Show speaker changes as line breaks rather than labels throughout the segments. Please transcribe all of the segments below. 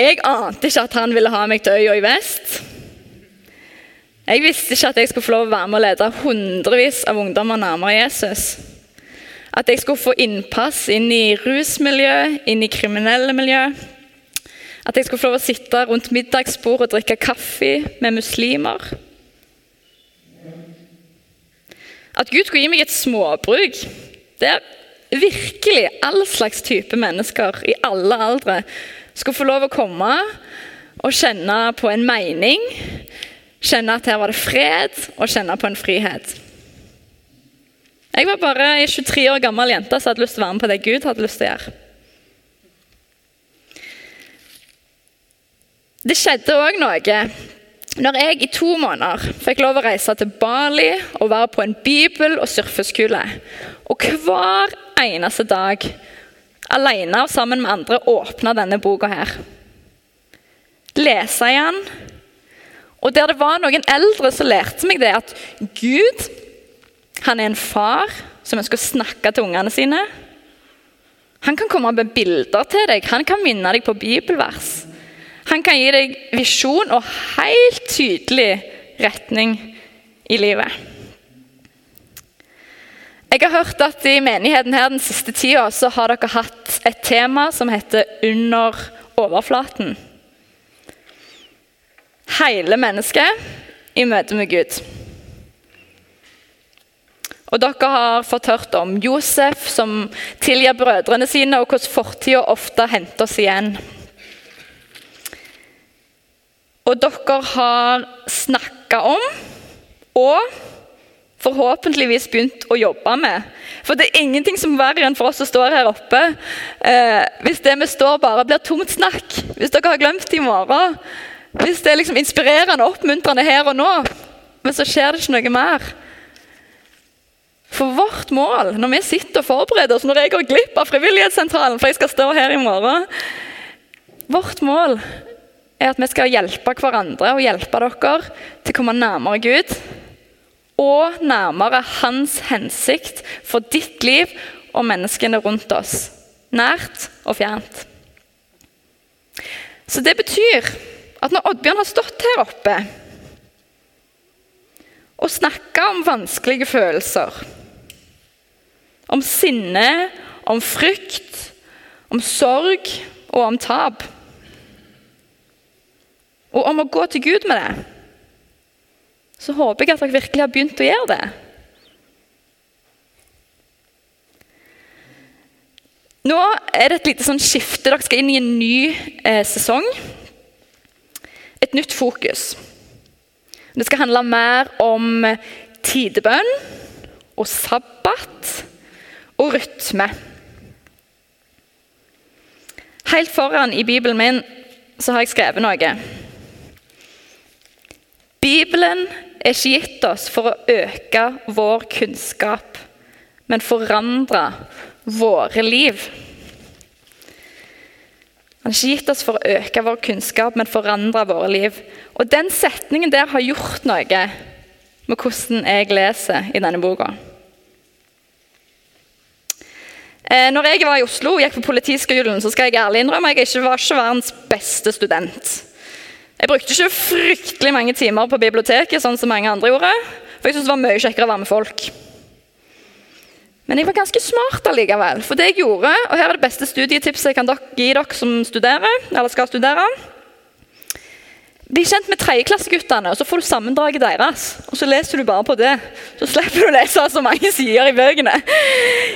Jeg ante ikke at han ville ha meg til øya i vest. Jeg visste ikke at jeg skulle få lov å være med og lede hundrevis av ungdommer nærmere Jesus. At jeg skulle få innpass inn i rusmiljø, inn i kriminelle miljø. At jeg skulle få lov å sitte rundt middagsbord og drikke kaffe med muslimer. At Gud skulle gi meg et småbruk der virkelig all slags type mennesker i alle aldre skulle få lov å komme og kjenne på en mening, kjenne at her var det fred, og kjenne på en frihet. Jeg var bare ei 23 år gammel jente som hadde lyst til å være med på det Gud hadde lyst til å gjøre. Det skjedde òg noe når jeg i to måneder fikk lov å reise til Bali og være på en bibel- og surfeskole. Og hver eneste dag, alene og sammen med andre, åpna denne boka her. Lese i den. Og der det var noen eldre så lærte meg det at Gud han er en far som ønsker å snakke til ungene sine. Han kan komme med bilder til deg, han kan minne deg på bibelvers. Han kan gi deg visjon og helt tydelig retning i livet. Jeg har hørt at i menigheten her den siste tida så har dere hatt et tema som heter 'Under overflaten'. Hele mennesket i møte med Gud. Og Dere har fått hørt om Josef som tilgir brødrene sine, og hvordan fortida ofte henter oss igjen. Og dere har snakka om og forhåpentligvis begynt å jobbe med. For det er ingenting som er verre enn for oss som står her oppe, eh, hvis det vi står bare blir tomt snakk. Hvis dere har glemt det i morgen. Hvis det er liksom inspirerende og oppmuntrende her og nå, men så skjer det ikke noe mer. For vårt mål når vi sitter og forbereder oss, når jeg går glipp av Frivillighetssentralen for jeg skal stå her i morgen Vårt mål er at vi skal hjelpe hverandre og hjelpe dere til å komme nærmere Gud. Og nærmere Hans hensikt for ditt liv og menneskene rundt oss. Nært og fjernt. Så det betyr at når Oddbjørn har stått her oppe og snakka om vanskelige følelser, om sinne, om frykt, om sorg og om tap og om å gå til Gud med det, så håper jeg at dere virkelig har begynt å gjøre det. Nå er det et lite sånn skifte. Dere skal inn i en ny eh, sesong. Et nytt fokus. Det skal handle mer om tidebønn og sabbat og rytme. Helt foran i Bibelen min så har jeg skrevet noe. Bibelen er ikke gitt oss for å øke vår kunnskap, men forandre våre liv. Han er ikke gitt oss for å øke vår kunnskap, men forandre våre liv. Og Den setningen der har gjort noe med hvordan jeg leser i denne boka. Eh, når jeg var i Oslo og gikk på Politiskolen, så skal jeg ærlig innrømme jeg ikke var ikke verdens beste student. Jeg brukte ikke fryktelig mange timer på biblioteket, sånn som mange andre gjorde. For jeg syntes det var mye kjekkere å være med folk. Men jeg var ganske smart allikevel. For det jeg gjorde, og her er det beste studietipset jeg kan gi dere som studerer, eller skal studere Bli kjent med tredjeklasseguttene, og så får du sammendraget deres. Og så leser du bare på det. Så slipper du å lese så mange sider i bøkene.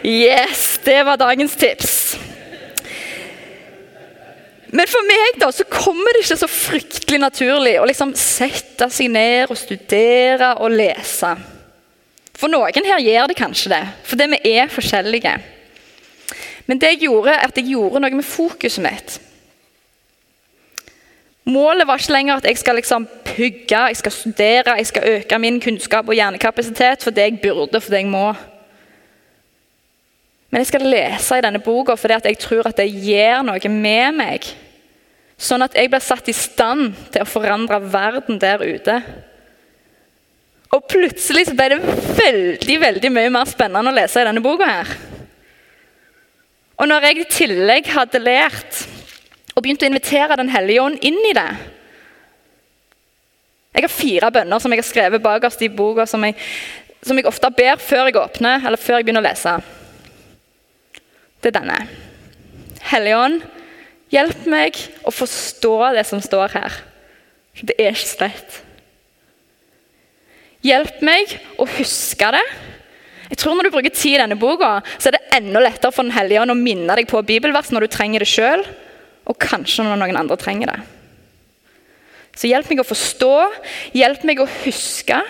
Yes, det var dagens tips. Men for meg da, så kommer det ikke så fryktelig naturlig å liksom sette seg ned og studere og lese. For noen her gjør det kanskje det, fordi vi er forskjellige. Men det jeg gjorde, er at jeg gjorde noe med fokuset mitt. Målet var ikke lenger at jeg skal liksom pugge, jeg skal studere, jeg skal øke min kunnskap og hjernekapasitet for det jeg burde, for det jeg må. Men jeg skal lese i denne boka fordi jeg tror at det gjør noe med meg. Sånn at jeg blir satt i stand til å forandre verden der ute. Og plutselig så ble det veldig veldig mye mer spennende å lese i denne boka. her. Og når jeg i tillegg hadde lært Og begynt å invitere Den hellige ånd inn i det. Jeg har fire bønner som jeg har skrevet bakerst i boka, som som jeg ofte ber før jeg åpner, eller før jeg begynner å lese. Det er denne. Hellige ånd, hjelp meg å forstå det som står her. Det er ikke så. Hjelp meg å huske det. Jeg tror Når du bruker tid i denne boka, så er det enda lettere for Den hellige ånd å minne deg på bibelvers når du trenger det sjøl, og kanskje når noen andre trenger det. Så hjelp meg å forstå, hjelp meg å huske,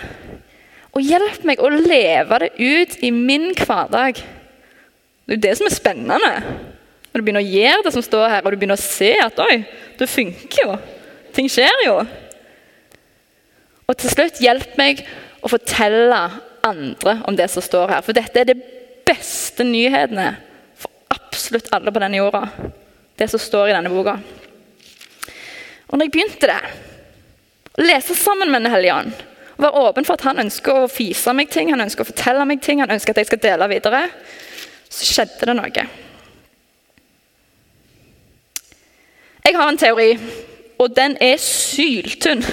og hjelp meg å leve det ut i min hverdag. Det er jo det som er spennende. Når du begynner å gjøre det som står her, og du begynner å se at oi, det funker jo. Ting skjer jo. Og til slutt, hjelp meg å fortelle andre om det som står her. For dette er de beste nyhetene for absolutt alle på denne jorda. Det som står i denne boka. Og når jeg begynte det å lese sammen med Den hellige ånd. Være åpen for at han ønsker å fise meg ting, han ønsker å fortelle meg ting, han ønsker at jeg skal dele videre. Så skjedde det noe. Jeg har en teori, og den er syltynn.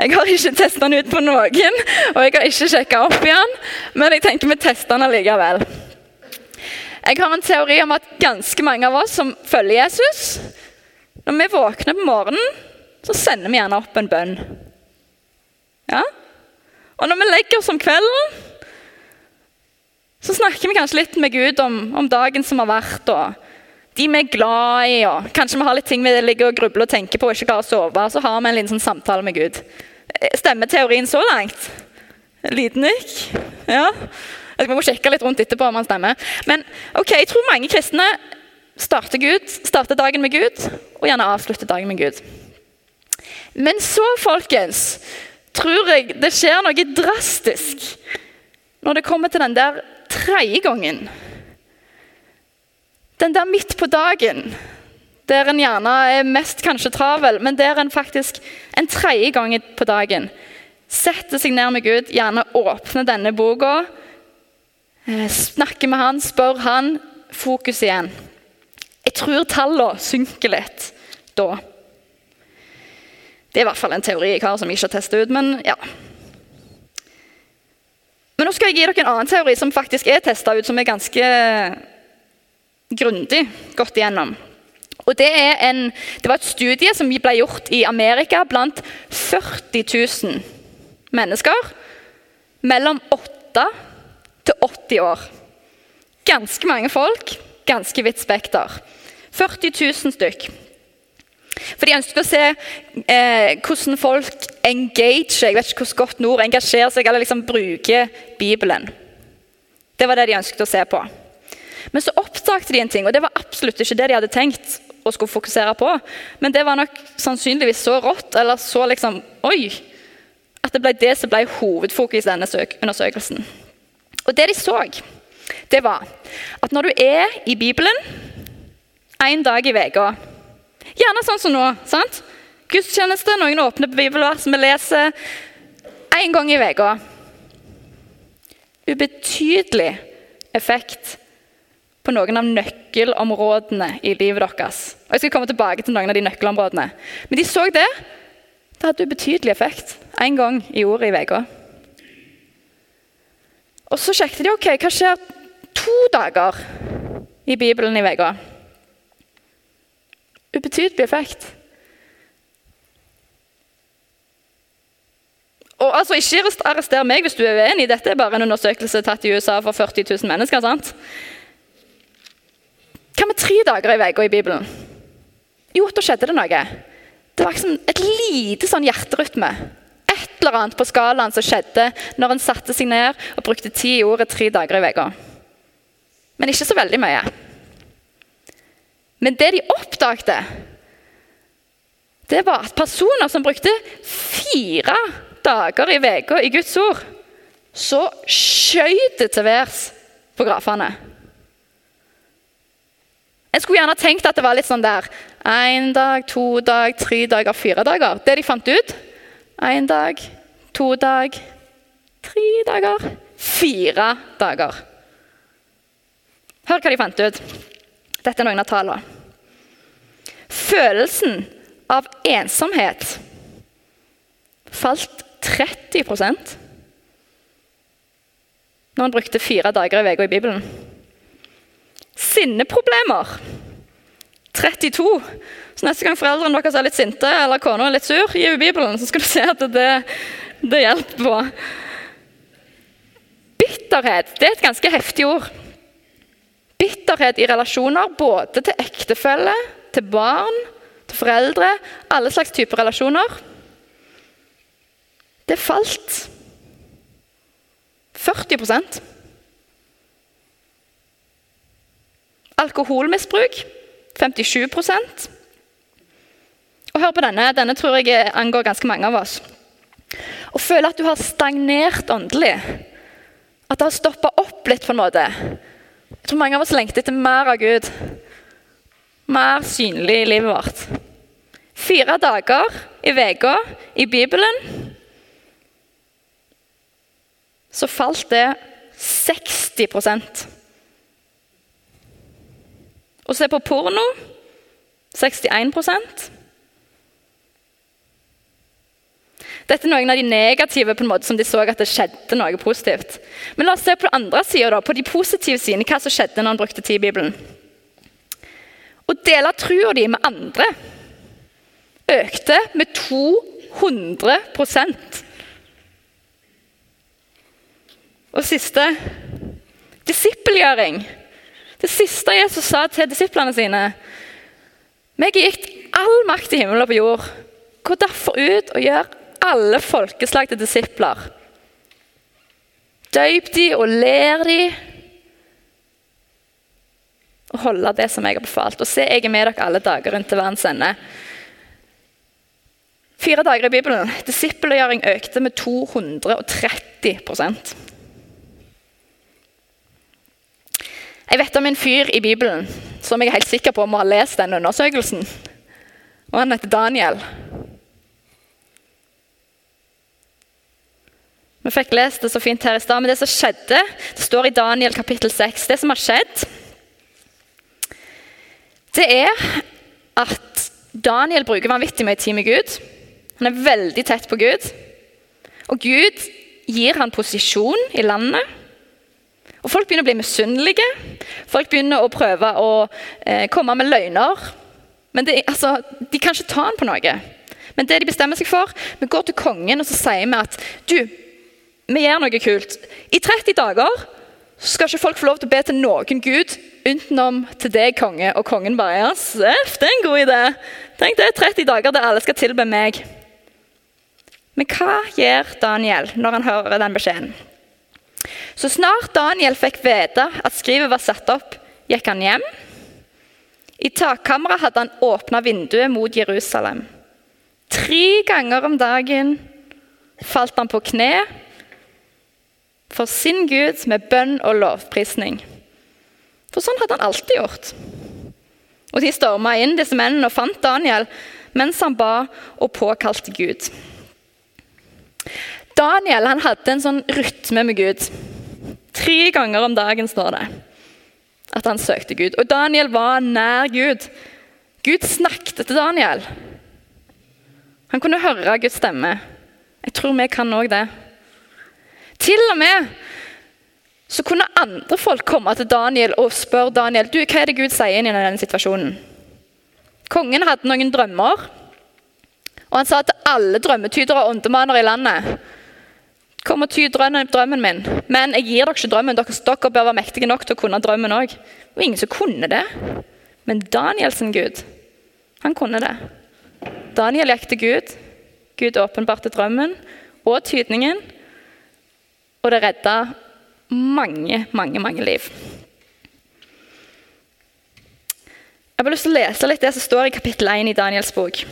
Jeg har ikke testa den ut på noen, og jeg har ikke sjekka opp igjen, men jeg tenker vi tester den allikevel. Jeg har en teori om at ganske mange av oss som følger Jesus, når vi våkner på morgenen så sender vi gjerne opp en bønn. Ja? Og når vi legger oss om kvelden, så snakker vi kanskje litt med Gud om, om dagen som har vært, og de vi er glad i, og kanskje vi har litt ting vi ligger og grubler og tenker på og ikke klarer å sove. Så har vi en liten sånn samtale med Gud. Stemmer teorien så langt? Liten nikk? Ja. Vi må sjekke litt rundt etterpå om han stemmer. Men ok, jeg tror mange kristne starter, Gud, starter dagen med Gud, og gjerne avslutter dagen med Gud. Men så, folkens, tror jeg det skjer noe drastisk når det kommer til den der tredje gangen. Den der midt på dagen, der en gjerne er mest kanskje travel, men der en faktisk en tredje gang på dagen setter seg ned med Gud, gjerne åpner denne boka, eh, snakker med han, spør han, fokus igjen. Jeg tror tallene synker litt da. Det er i hvert fall en teori jeg har som jeg ikke har testet ut. Men ja. Men nå skal jeg gi dere en annen teori som faktisk er testa ut, som er ganske grundig gått igjennom. Og det, en, det, var et studie som ble gjort i Amerika blant 40 000 mennesker mellom 8 til 80 år. Ganske mange folk, ganske vidt spekter. 40 000 stykk. For de ønsket å se eh, hvordan folk engager jeg vet ikke hvordan godt nord, engasjerer seg eller liksom bruker Bibelen. Det var det de ønsket å se på. Men så oppdaget de en ting, og det var absolutt ikke det de hadde tenkt å skulle fokusere på. Men det var nok sannsynligvis så rått, eller så liksom Oi! At det ble det som ble hovedfokus i denne undersøkelsen. Og det de så, det var at når du er i Bibelen én dag i uka Gjerne sånn som nå. sant? Gudstjeneste, noen åpner bibelvers vi leser én gang i uka. Ubetydelig effekt på noen av nøkkelområdene i livet deres. Og Jeg skal komme tilbake til noen av de nøkkelområdene. Men de så det. Det hadde ubetydelig effekt én gang i året i uka. Og så sjekket de ok, hva skjer to dager i Bibelen i uka. Ubetydelig effekt. Og altså, Ikke arrester meg hvis du er uenig. Dette er bare en undersøkelse tatt i USA for 40 000 mennesker. sant? Hva med tre dager i uka i Bibelen? Jo, da skjedde det noe. Det var liksom et lite sånn hjerterytme. Et eller annet på skalaen som skjedde når en satte seg ned og brukte tid i tre dager i uka. Men ikke så veldig mye. Men det de oppdagte, det var at personer som brukte fire dager i uka i Guds ord, så skjøt det til værs på grafene. En skulle gjerne tenkt at det var litt sånn der én dag, to dag, tre dager, fire dager. Det de fant ut én dag, to dag, tre dager, fire dager. Hør hva de fant ut. Dette er noen av tallene. Følelsen av ensomhet falt 30 når han brukte fire dager i uka i Bibelen. Sinneproblemer 32. Så neste gang foreldrene deres er litt sinte eller kona er litt sur, gi henne Bibelen, så skal du se at det, det hjelper på. Bitterhet det er et ganske heftig ord. Bitterhet i relasjoner, både til ektefelle, til barn, til foreldre. Alle slags typer relasjoner. Det falt 40% Alkoholmisbruk 57% Og hør på denne. Denne tror jeg angår ganske mange av oss. Å føle at du har stagnert åndelig. At det har stoppa opp litt. på en måte. Jeg tror mange av oss lengter etter mer av Gud. Mer synlig i livet vårt. Fire dager i uka i Bibelen. Så falt det 60% å se på porno 61 Dette er noen av de negative på en måte som de så at det skjedde noe positivt. Men la oss se på den andre sida, på de positive sidene, hva som skjedde når han brukte tid i Bibelen. Å dele trua di med andre økte med 200% Og siste disippelgjøring det siste Jesus sa til disiplene sine Meg er gitt all makt i himmelen og på jord. Gå derfor ut og gjør alle folkeslag til disipler. Døyp de og ler de. Og holde det som jeg har befalt. Og se, jeg er med dere alle dager rundt til verdens ende. Fire dager i Bibelen. Disippelgjøring økte med 230% Jeg vet om en fyr i Bibelen som jeg er helt sikker på må ha lest den undersøkelsen. Og Han heter Daniel. Vi fikk lest det så fint her i stad, men det som skjedde, det står i Daniel kapittel 6. Det som har skjedd, det er at Daniel bruker vanvittig mye tid med Gud. Han er veldig tett på Gud. Og Gud gir han posisjon i landet. Og Folk begynner å bli misunnelige. Folk begynner å prøve å eh, komme med løgner. Men det, altså, De kan ikke ta han på noe. Men det de bestemmer seg for, vi går til kongen og så sier vi at du, vi gjør noe kult. I 30 dager skal ikke folk få lov til å be til noen gud utenom til deg, konge. Og kongen bare ja, seff, det er en god idé. Tenk det er 30 dager der alle skal tilbe meg. Men hva gjør Daniel når han hører den beskjeden? Så snart Daniel fikk vite at skrivet var satt opp, gikk han hjem. I takkammeret hadde han åpna vinduet mot Jerusalem. Tre ganger om dagen falt han på kne for sin Gud med bønn og lovprisning. For sånn hadde han alltid gjort. Og De storma inn, disse mennene, og fant Daniel mens han ba og påkalte Gud. Daniel han hadde en sånn rytme med Gud. Tre ganger om dagen står det at han søkte Gud. Og Daniel var nær Gud. Gud snakket til Daniel. Han kunne høre Guds stemme. Jeg tror vi kan òg det. Til og med så kunne andre folk komme til Daniel og spørre Daniel, du, hva er det Gud sier inn i denne situasjonen. Kongen hadde noen drømmer, og han sa til alle drømmetydere og åndemaner i landet Kom og ty drømmen, min. Men jeg gir dere ikke drømmen. Dere, dere bør være mektige nok til å kunne drømmen òg. Og ingen som kunne det. Men Danielsen Gud, han kunne det. Daniel gikk til Gud. Gud åpenbarte drømmen og tydningen. Og det redda mange, mange, mange liv. Jeg har lyst til å lese litt det som står i kapittel 1 i Daniels bok.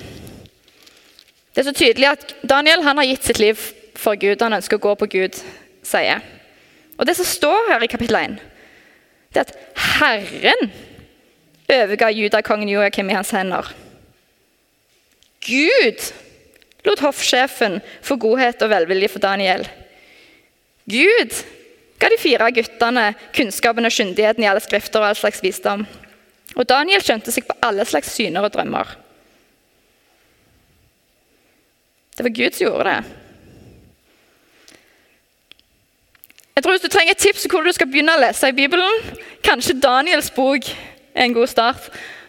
Det er så tydelig at Daniel har gitt sitt liv for Gud. Han ønsker å gå på Gud, sier. Og Det som står her i kapittel 1, det er at Herren overga judakongen Joakim i hans hender. Gud lot hoffsjefen få godhet og velvilje for Daniel. Gud ga de fire guttene kunnskapen og skyndigheten i alle skrifter og all slags visdom. Og Daniel skjønte seg på alle slags syner og drømmer. Det var Gud som gjorde det. Jeg tror Hvis du trenger et tips om hvor du skal begynne å lese i Bibelen, kanskje Daniels bok er en god start.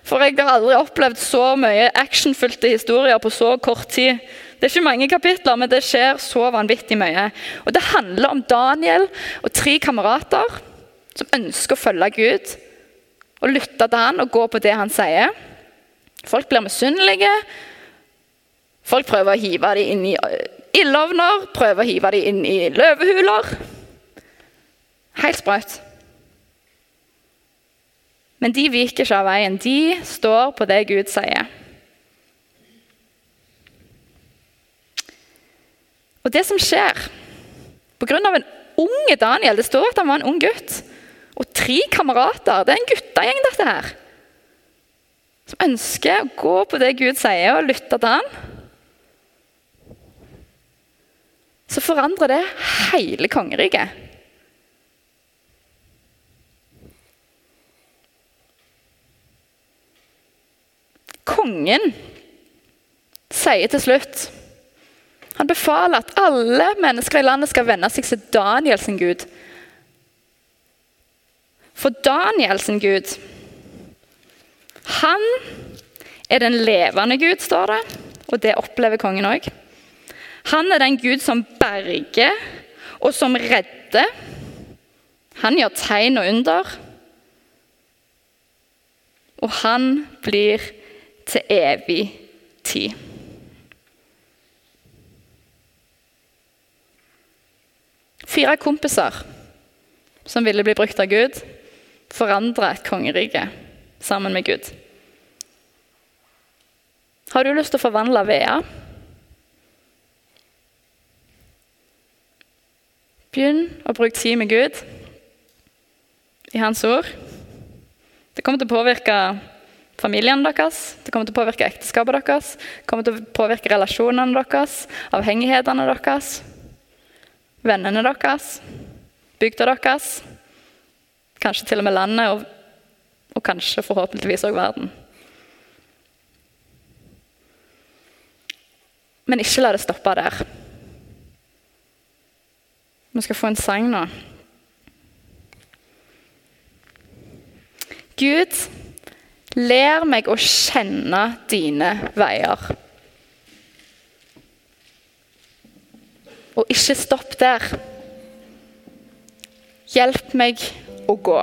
For jeg har aldri opplevd så mye actionfylte historier på så kort tid det er ikke mange kapitler, men det skjer så vanvittig mye. Og Det handler om Daniel og tre kamerater som ønsker å følge Gud. Og lytte til han og gå på det han sier. Folk blir misunnelige. Folk prøver å hive dem inn i ildovner, prøver å hive dem inn i løvehuler. Helt sprøtt. Men de viker ikke av veien. De står på det Gud sier. Og det som skjer pga. en unge Daniel Det står at han var en ung gutt. Og tre kamerater. Det er en guttegjeng, dette her. Som ønsker å gå på det Gud sier, og lytte til han. Så forandrer det hele kongeriket. kongen sier til slutt Han befaler at alle mennesker i landet skal venne seg til Daniel sin Gud. For Daniel sin Gud, han er den levende Gud, står det. Og det opplever kongen òg. Han er den Gud som berger og som redder. Han gjør tegn og under. Og han blir til evig tid. Fire kompiser som ville bli brukt av Gud, forandra et kongerike sammen med Gud. Har du lyst til å forvandle Vea? Begynn å bruke tid med Gud i Hans ord. Det kommer til å påvirke familiene deres, det kommer til å påvirke ekteskapet deres, det kommer til å påvirke relasjonene deres, avhengighetene deres, vennene deres, bygda deres, kanskje til og med landet, og, og kanskje forhåpentligvis òg verden. Men ikke la det stoppe der. Vi skal få en sang nå. Gud Lær meg å kjenne dine veier. Og ikke stopp der. Hjelp meg å gå.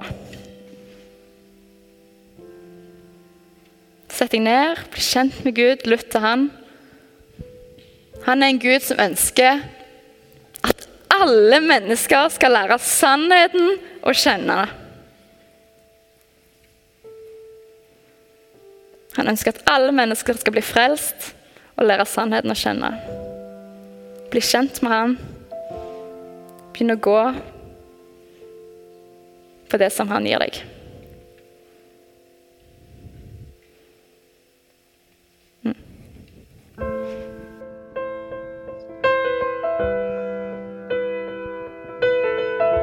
Sett deg ned, bli kjent med Gud, lytt til Han. Han er en Gud som ønsker at alle mennesker skal lære sannheten å kjenne. Han ønsker at alle mennesker skal bli frelst og lære sannheten å kjenne. Bli kjent med han. Begynne å gå på det som han gir deg.